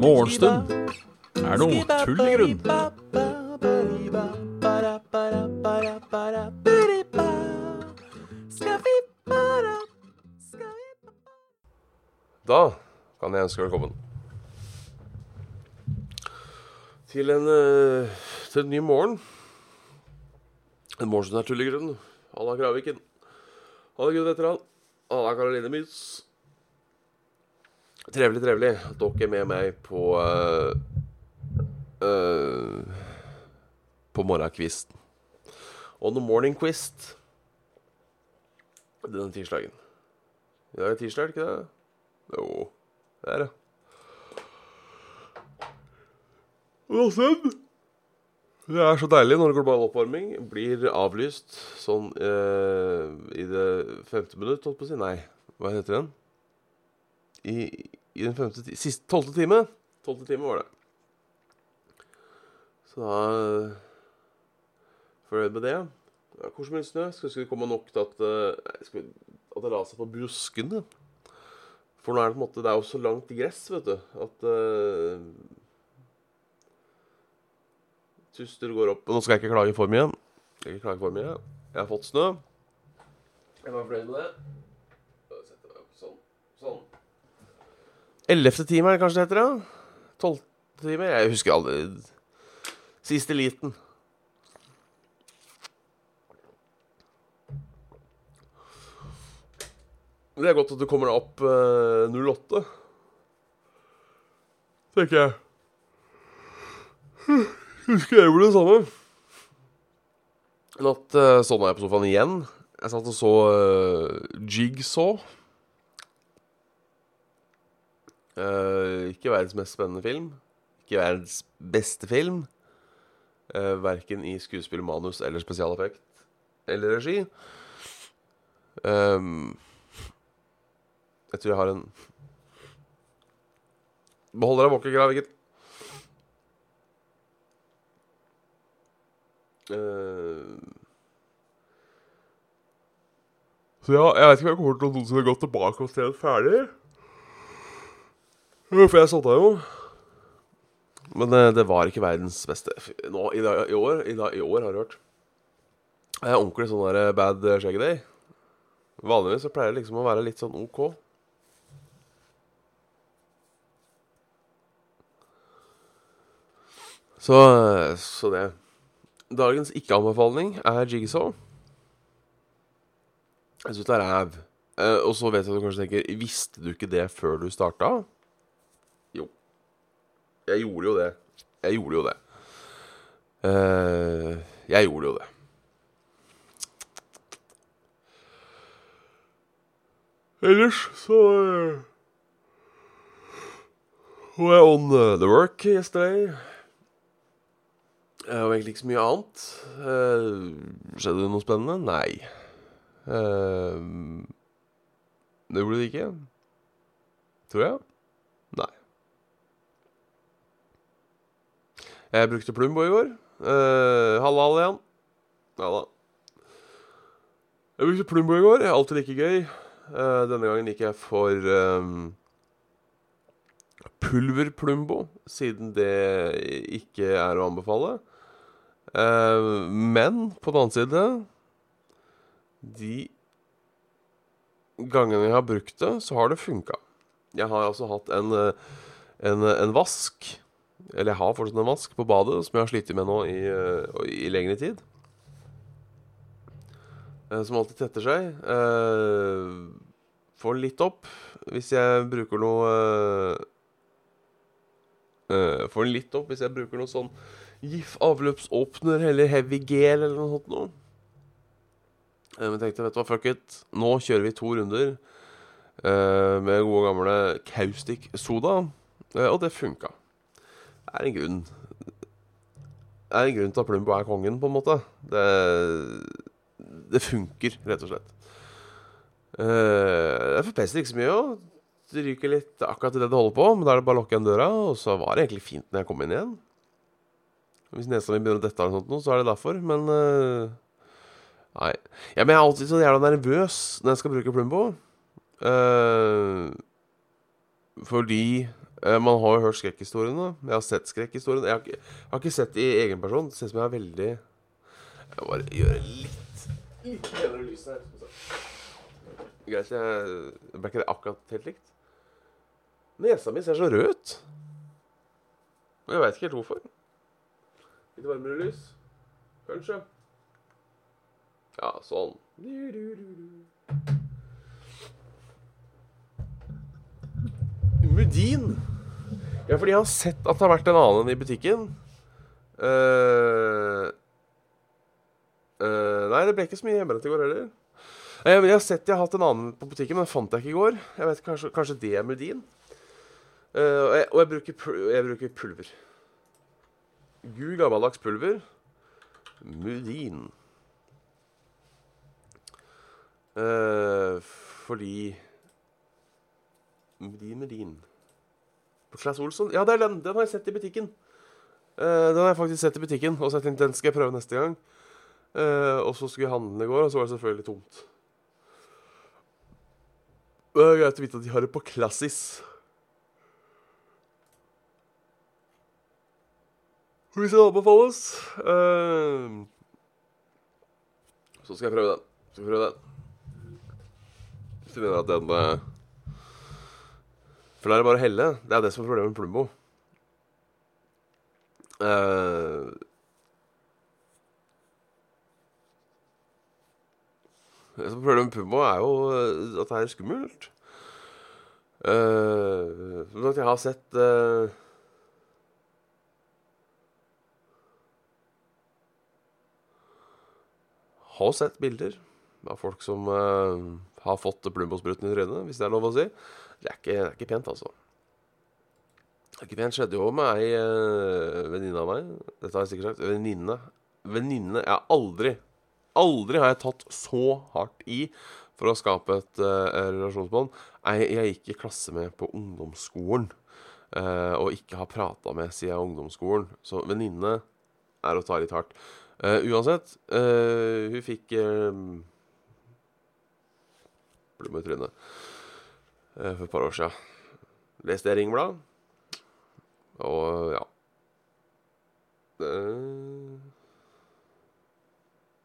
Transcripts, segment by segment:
Morgenstund er noe tull i grunn. Da kan jeg ønske velkommen til en, til en ny morgen. En morgen som er tull i grunn. Alla Kraviken. Alla Gud han. Alla Karoline Mys. Trevelig, trevelig at dere er med meg på uh, uh, På morgenkvisten. On the morning quist denne tirsdagen. I dag er tirsdag, det ikke det? Jo, det er det. Åssen? Det er så deilig når global oppvarming blir avlyst sånn eh, i det femte minutt, holdt på å si. Nei, hva heter den? I, i den femte Siste tolvte time. Tolvte time var det. Så da Fornøyd med det. Ja, Hvor så mye snø? Skal det komme nok til at eh, vi, At det raser på buskene? For nå er det på en måte Det er jo så langt gress, vet du, at uh, Tuster går opp. Og nå skal jeg ikke klage for mye. Jeg ikke klage for mye. Jeg har fått snø. Jeg var fornøyd med det. Sånn. Sånn. Ellevte time er det kanskje det heter, ja? Tolvte time? Jeg husker aldri. Siste liten. Det er godt at du kommer deg opp eh, 08. Tenker jeg. Husker jeg gjorde det samme. En natt uh, sovna jeg på sofaen igjen. Jeg satt og så uh, Jigsaw. Uh, ikke verdens mest spennende film. Ikke verdens beste film. Uh, verken i skuespill, manus eller spesialeffekt eller regi. Um, jeg tror jeg har en Beholder deg våken, Graviken. Uh, så ja, jeg vet ikke om jeg kommer til å noensinne gå tilbake og se ferdig. For jeg satt der jo. Men uh, det var ikke verdens beste. Nå, i, dag, i, år, i, dag, I år har jeg hørt. Jeg er ordentlig sånn der bad shaggy day. Vanligvis så pleier det liksom å være litt sånn OK. Så, så det. Dagens ikke-anbefaling er Jigsaw. Jeg syns det er ræv. Eh, og så vet jeg at du kanskje tenker Visste du ikke det før du starta? Jo. Jeg gjorde jo det. Jeg gjorde jo det. Eh, jeg gjorde jo det. Ellers så Hun er on uh, the work yesterday. Jeg har egentlig ikke så mye annet. Eh, skjedde det noe spennende? Nei. Eh, det gjorde det ikke. Tror jeg. Nei. Jeg brukte Plumbo i går. Halla, alle igjen. Halla. Jeg brukte Plumbo i går. Alltid like gøy. Uh, denne gangen gikk jeg for um, pulverplumbo, siden det ikke er å anbefale. Eh, men på den annen side De gangene jeg har brukt det, så har det funka. Jeg har altså hatt en, eh, en, en vask Eller jeg har fortsatt en vask på badet som jeg har slitt med nå i, eh, i lengre tid. Eh, Som alltid tetter seg. Eh, får litt opp hvis jeg bruker noe eh, eh, Får litt opp hvis jeg bruker noe sånn GIF avløpsåpner eller heavy gel eller noe sånt noe. Eh, Men jeg tenkte, vet du hva, fuck it. Nå kjører vi to runder uh, med gode gamle Kaustik Soda. Uh, og det funka. Det er en grunn. Det er en grunn til at Plumbo er kongen, på en måte. Det, det funker, rett og slett. Uh, det forpester ikke så mye. også. Det ryker litt akkurat det det holder på, men da er det bare å lukke igjen døra. Og så var det egentlig fint når jeg kom inn igjen. Hvis nesa mi begynner å dette, noe sånt, så er det derfor. Men uh, Nei. Ja, men jeg er alltid så jævla nervøs når jeg skal bruke Plumbo. Uh, fordi uh, man har jo hørt skrekkhistoriene. Jeg har sett skrekkhistoriene. Jeg, har ikke- har ikke sett det i egen person. Det ser ut som jeg er veldig Jeg bare gjør litt litt lys her. Greit, jeg Ble ikke det akkurat helt likt? Nesa mi ser så rød ut. Jeg veit ikke helt hvorfor. Litt varmere lys. Kanskje. Ja, sånn. Mudin. Ja, fordi jeg har sett at det har vært en annen i butikken. Uh, uh, nei, det ble ikke så mye hjemmebrent i går heller. Eh, men jeg har sett jeg har hatt en annen på butikken, men den fant jeg ikke i går. Jeg vet Kanskje, kanskje det er Mudin. Uh, og, jeg, og jeg, bruker, jeg bruker pulver. Gul, gammeldags pulver. Mudin. Eh, fordi Mudin, Mudin På Claes Olsson? Ja, det er den! Den har jeg sett i butikken. Eh, den har jeg faktisk sett i butikken, og jeg tenkte den skal jeg prøve neste gang. Eh, og så skulle jeg handle i går, og så var det selvfølgelig tomt. Det er greit å vite at de har det på Klassis. Hvis det anbefales Uh, Så skal jeg prøve den. Skal prøve den. Hvis du mener at den eh, For da er det bare å helle. Det er det som er problemet med Plumbo. Uh, det som er problemet med Plumbo, er jo eh, at det er skummelt. Uh, som sagt, jeg har sett eh, Har sett bilder av folk som eh, har fått Plumbo-spruten i trynet, hvis det er lov å si. Det er ikke, det er ikke pent, altså. Det er ikke pent. Skjedde jo med ei uh, venninne av meg. Dette har jeg sikkert sagt. Venninne. Venninne Jeg har aldri, aldri har jeg tatt så hardt i for å skape et uh, relasjonsbånd. Jeg, jeg gikk i klasse med på ungdomsskolen, uh, og ikke har prata med siden ungdomsskolen. Så venninne er å ta litt hardt. Uh, uansett, uh, hun fikk uh, Blumme i trynet uh, for et par år siden. Leste jeg Ringbladet. og ja Det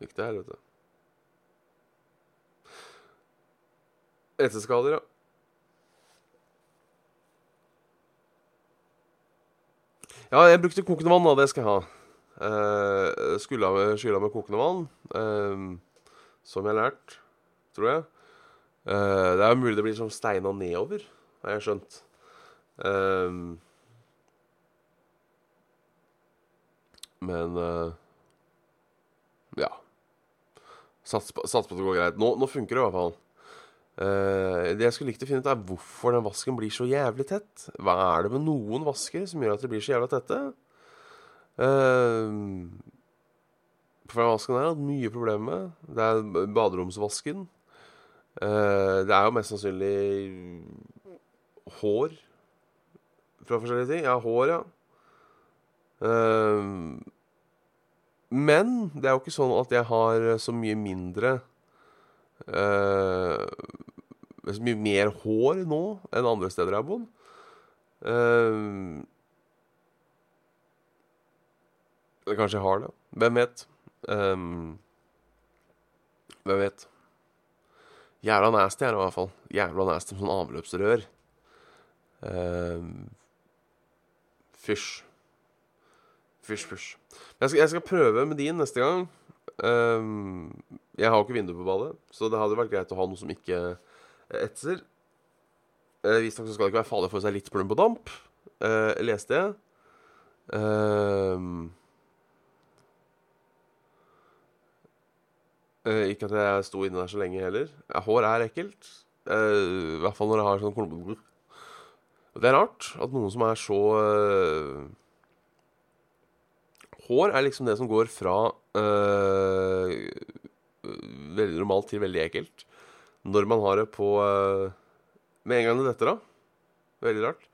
gikk til helvete. Etterskader, ja. Ja, jeg brukte kokende vann, da. Det skal jeg ha. Uh, skulle med, skylla med kokende vann, eh, som jeg har lært, tror jeg. Eh, det er jo mulig det blir som steina nedover, har jeg skjønt. Eh, men eh, ja. Sats på, sats på at det går greit. Nå, nå funker det i hvert fall. Eh, det jeg skulle likt å finne ut, er hvorfor den vasken blir så jævlig tett. Hva er det med noen vasker som gjør at de blir så jævla tette? Uh, vasken har jeg hatt mye problemer med. Det er baderomsvasken. Uh, det er jo mest sannsynlig hår fra forskjellige ting. Ja, hår, ja. Uh, men det er jo ikke sånn at jeg har så mye mindre Så mye mer hår nå enn andre steder jeg har bodd. Uh, Eller kanskje jeg har det. Hvem vet? Um, hvem vet? Jævla nasty er det i hvert fall. Jævla nasty med sånn avløpsrør. Um, fysj. Fysj, fysj. Jeg skal, jeg skal prøve med din neste gang. Um, jeg har jo ikke vindu på badet, så det hadde vært greit å ha noe som ikke etser. Uh, Visstnok skal det ikke være farlig for seg litt plum på damp, uh, leste jeg. Um, ikke at jeg sto inne der så lenge heller. Hår er ekkelt. Uh, I hvert fall når jeg har sånn klumpete Det er rart at noen som er så uh, Hår er liksom det som går fra veldig normalt til veldig ekkelt. Når man har det på Med en gang det detter av. Veldig rart.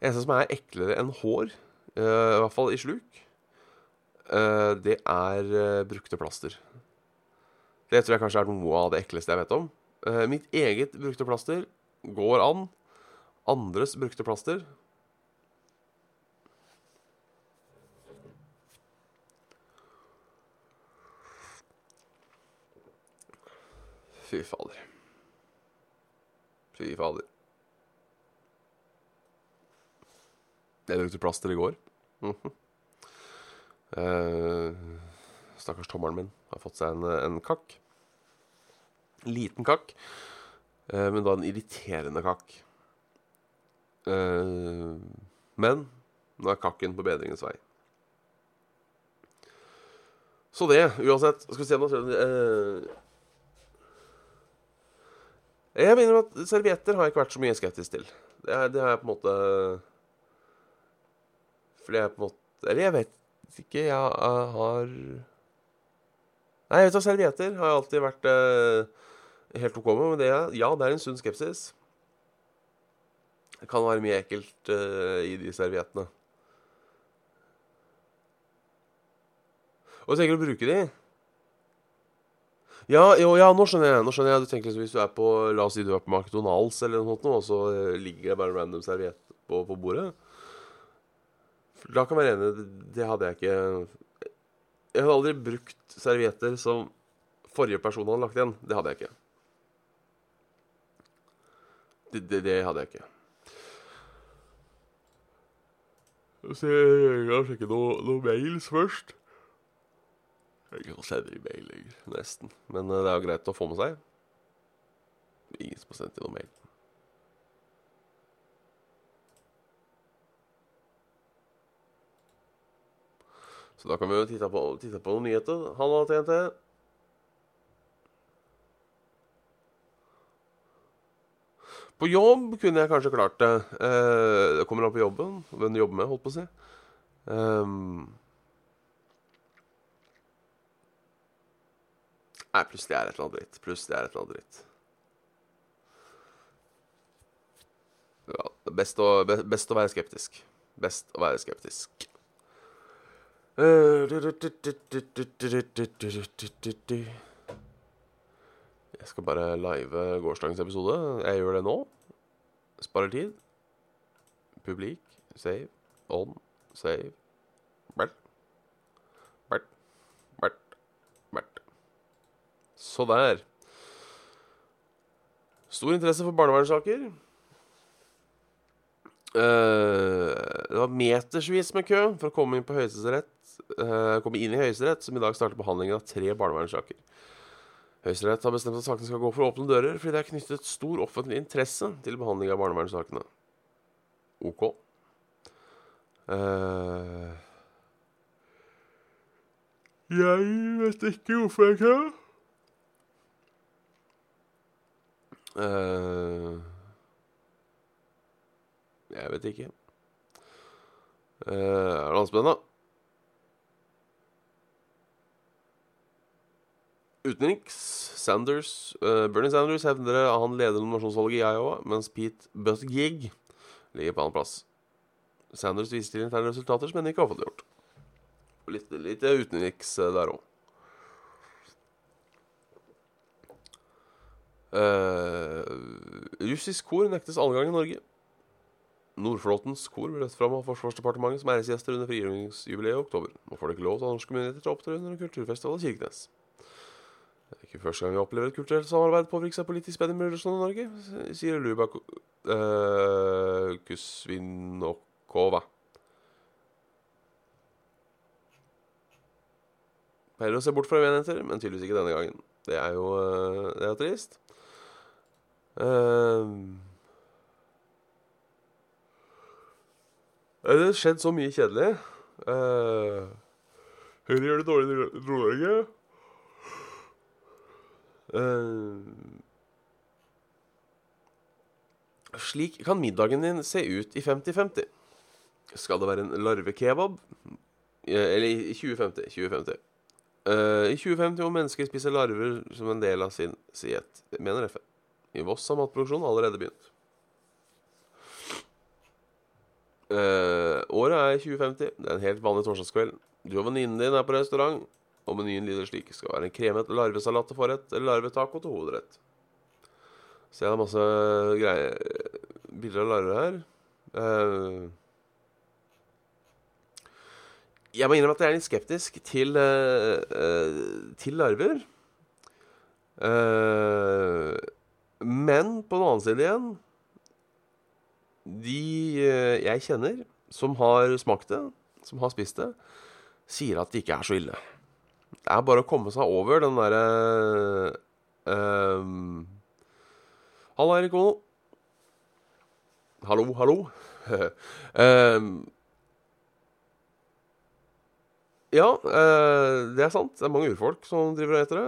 Eneste som er eklere enn hår, i hvert fall i sluk, det er brukte plaster. Det tror jeg kanskje er noe av det ekleste jeg vet om. Uh, mitt eget brukte plaster går an. Andres brukte plaster Fy fader. Fy fader. Jeg brukte plaster i går. Eh, stakkars tommelen min har fått seg en, en kakk. Liten kakk, eh, men da en irriterende kakk. Eh, men nå er kakken på bedringens vei. Så det, uansett Skal vi se nå eh, Jeg mener at servietter har ikke vært så mye skeptisk til. Det har jeg på en måte Fordi jeg på en måte Eller jeg vet ikke. Jeg har Nei, jeg vet at servietter har jeg alltid vært eh, helt OK med. Men det, ja, det er en sunn skepsis. Det kan være mye ekkelt uh, i de serviettene. Og tenker å bruke de? Ja, jo, ja, nå skjønner jeg. Nå skjønner jeg. Du tenker liksom Hvis du er på La oss si du er på McDonald's, eller noe sånt, og så eh, ligger det bare en random serviett på, på bordet. Da kan jeg være enig. Det hadde jeg ikke Jeg hadde aldri brukt servietter som forrige person hadde lagt igjen. Det hadde jeg ikke. Det, det, det hadde jeg ikke. Så jeg kan sjekke noen noe mails først. Jeg er ikke sender i mail lenger, nesten. Men eh, det er jo greit å få med seg. Ingen som har sendt inn noen mail. Så da kan vi jo titte på, titte på noen nyheter. Halla, TNT. På jobb kunne jeg kanskje klart det. Eh, det kommer an på jobben. Hvem du jobber med, holdt på å si. Um, nei, er det et eller annet dritt. Er det et eller annet dritt. Ja, best å, be- best å være skeptisk. Best å være skeptisk. Jeg skal bare live gårsdagens episode. Jeg gjør det nå. Sparer tid. Publik. Save. On. Save. Bert. Bert. Bert. Bert. Så der. Stor interesse for barnevernssaker. Eh, det var metersvis med kø for å komme inn på Høyesterett. eh, komme inn i Høyesterett, som i dag starter behandlingen av tre barnevernssaker. Høyesterett har bestemt at sakene skal gå for åpne dører, fordi det er knyttet stor offentlig interesse til behandling av barnevernssakene. OK. Uh, jeg vet ikke hvorfor jeg ikke Uh, jeg vet ikke. Uh, er det noe Utenriks Sanders uh, Bernie Sanders hevder at han leder nominasjonsvalget i Iowa, mens Pete Buttigieg ligger på annenplass. Sanders viser til interne resultater som ennå ikke har fått gjort. Litt, litt utenriks eh, der òg. russisk kor nektes adgang i Norge. Nordflåtens kor ble løftet fram av Forsvarsdepartementet som æresgjester under frigjøringsjubileet i oktober. Nå får det ikke lov til norske myndigheter til å opptre under en kulturfestival i Kirkenes. Ikke første gang vi opplever et kulturelt samarbeid påvirke seg politisk spenning med Russland og Norge, sier Luba uh, Kusvinokova. Pleier å se bort fra uenigheter, men tydeligvis ikke denne gangen. Det er jo, uh, det er trist. Uh, det har skjedd så mye kjedelig. Uh, Høyre gjør det dårlig i Nord-Norge. Uh, slik kan middagen din se ut i 50-50. Skal det være en larvekebab? Eller i 2050. 2050. Uh, I 2050 må mennesker spise larver som en del av sin diett, mener FN. I Voss har matproduksjonen allerede begynt. Uh, året er 2050. Det er en helt vanlig torsdagskveld. Du og venninnen din er på restaurant. Og menyen lyder slik. Skal være en kremet larvesalat til forrett eller larvetaco til hovedrett. Så jeg har masse greier bilder av larver her. Eh, jeg må innrømme at jeg er litt skeptisk til, eh, eh, til larver. Men på den annen side igjen De jeg kjenner som har smakt det, som har spist det, sier at det ikke er så ille. Det er bare å komme seg over den derre um, Halla, Erik Ono. Hallo, hallo. um, ja, uh, det er sant. Det er mange urfolk som driver og heter det.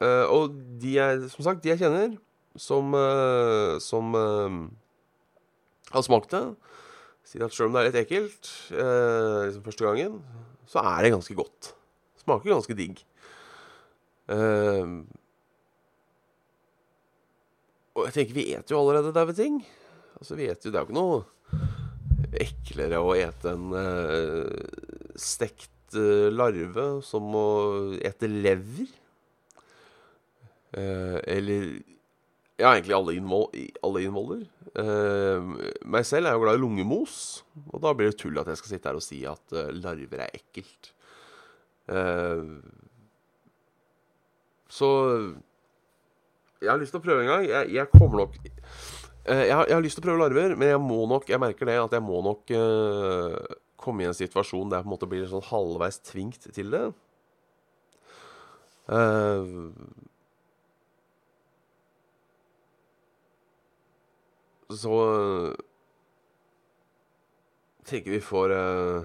Uh, og de jeg, som sagt, de jeg kjenner som, uh, som har smakt det, sier at selv om det er litt ekkelt liksom første gangen, så er det ganske godt. Smaker ganske digg. og jeg tenker, vi eter jo allerede daue ting. Altså, vi eter jo Det er jo ikke noe eklere å ete en stekt larve som å ete lever. Eller Ja, egentlig alle, innvoll, alle innvoller. Uh, meg selv er jo glad i lungemos, og da blir det tull at jeg skal sitte her og si at uh, larver er ekkelt. Eh, så jeg har lyst til å prøve en gang. Jeg, jeg kommer nok eh, jeg jeg, har, lyst til å prøve larver, men jeg må nok Jeg merker det at jeg må nok uh, komme i en situasjon der jeg på en måte blir sånn halvveis tvingt til det. Uh, Så tenker vi får uh,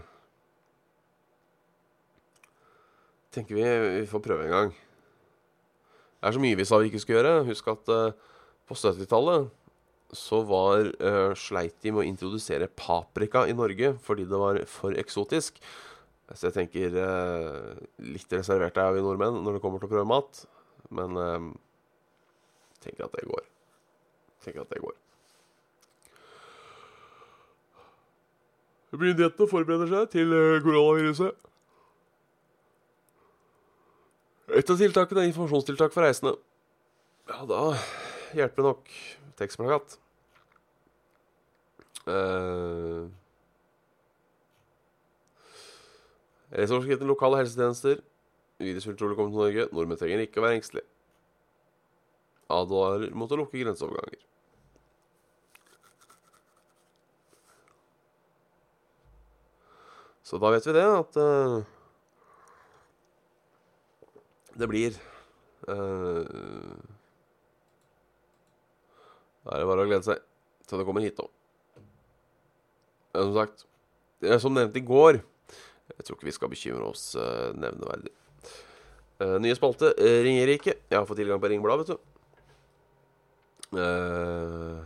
Tenker vi vi får prøve en gang. Det er så mye vi sa vi ikke skulle gjøre. Husk at uh, på 70-tallet så var uh, sleit de med å introdusere paprika i Norge fordi det var for eksotisk. Så jeg tenker uh, litt reservert er vi nordmenn når det kommer til å prøve mat. Men uh, tenker at det går. Tenker at det går. Myndighetene forbereder seg til eh, koronaviruset. Et av tiltakene er informasjonstiltak for reisende. Ja, da hjelper det nok tekstplakat. Uh, Reiseoverskriften lokale helsetjenester. Virus kommer til Norge. Nordmenn trenger ikke å være engstelige. Advarer mot å lukke grenseoverganger. Så da vet vi det, at uh, det blir uh, Da er det bare å glede seg til det kommer hit. Ja, som sagt, som nevnt i går Jeg tror ikke vi skal bekymre oss uh, nevneverdig. Uh, nye spalte. Ringer ikke. Jeg har fått tilgang på Ringblad, vet du. Uh,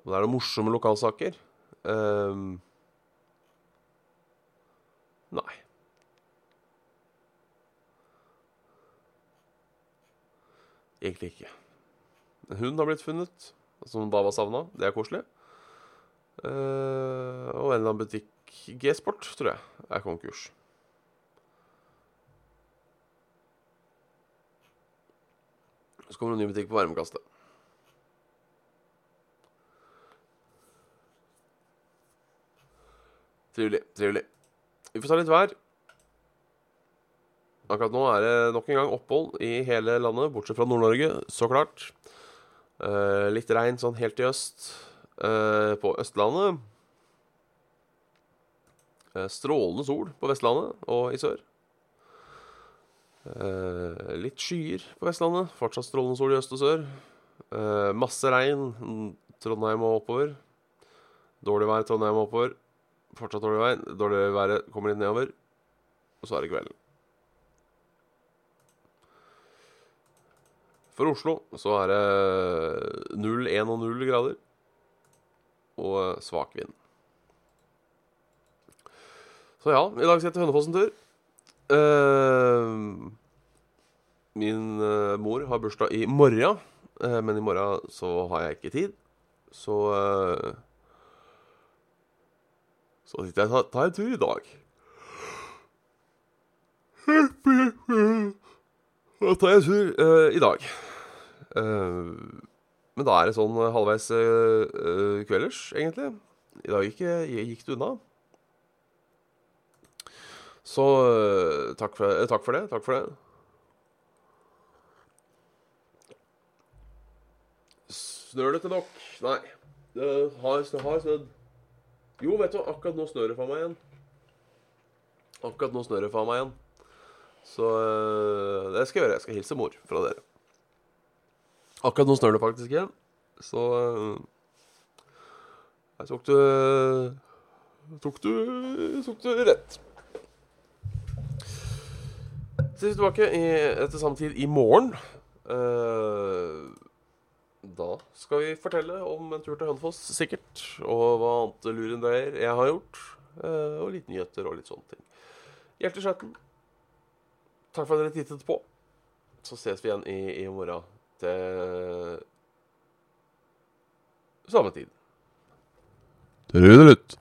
og det er noen morsomme lokalsaker. Nei. Egentlig ikke. En hund har blitt funnet, som da var savna. Det er koselig. Uh, og en eller annen butikk G-sport, tror jeg, er konkurs. Så kommer det en ny butikk på varmekastet. Trivelig. Trivelig. Vi får ta litt vær. Akkurat nå er det nok en gang opphold i hele landet, bortsett fra Nord-Norge, så klart. Uh, litt regn sånn helt i øst uh, på Østlandet. Uh, strålende sol på Vestlandet og i sør. litt skyer på Vestlandet. Fortsatt strålende sol i øst og sør. masse regn Trondheim og oppover. Dårlig vær Trondheim og oppover. Fortsatt dårlig vær. Dårlig været kommer litt nedover. Og så er det kvelden. For Oslo så er det 0, 1 og 0 grader. Og svak vind. Så ja, i dag setter Hønefoss en tur. Uh, min uh, mor har bursdag i morgen, uh, men i morgen så har jeg ikke tid. Så så sitter jeg og tar en tur i dag. Da tar jeg en tur uh, i dag. Uh, men da er det sånn eh, halvveis eh, kvelders, egentlig. I dag gikk, gikk det unna. Så takk, for, takk for det. Takk for det. Snør det til nok? Nei. Det har, har snødd. Jo, vet du, akkurat nå snør det for meg igjen. Akkurat nå snør det for meg igjen. Så øh, det skal jeg gjøre. Jeg skal hilse mor fra dere. Akkurat nå snør det faktisk igjen. Så Jeg tok du Tok du Tok du rett. Så er vi tilbake i, etter samme tid i morgen. Uh, da skal vi fortelle om en tur til Hønefoss, sikkert. Og hva annet lurendreier jeg har gjort. Uh, og litt nyheter og litt sånne ting. Hjertelig skjøtten. Takk for at dere tittet på. Så ses vi igjen i, i morgen til samme tid. Trudelutt.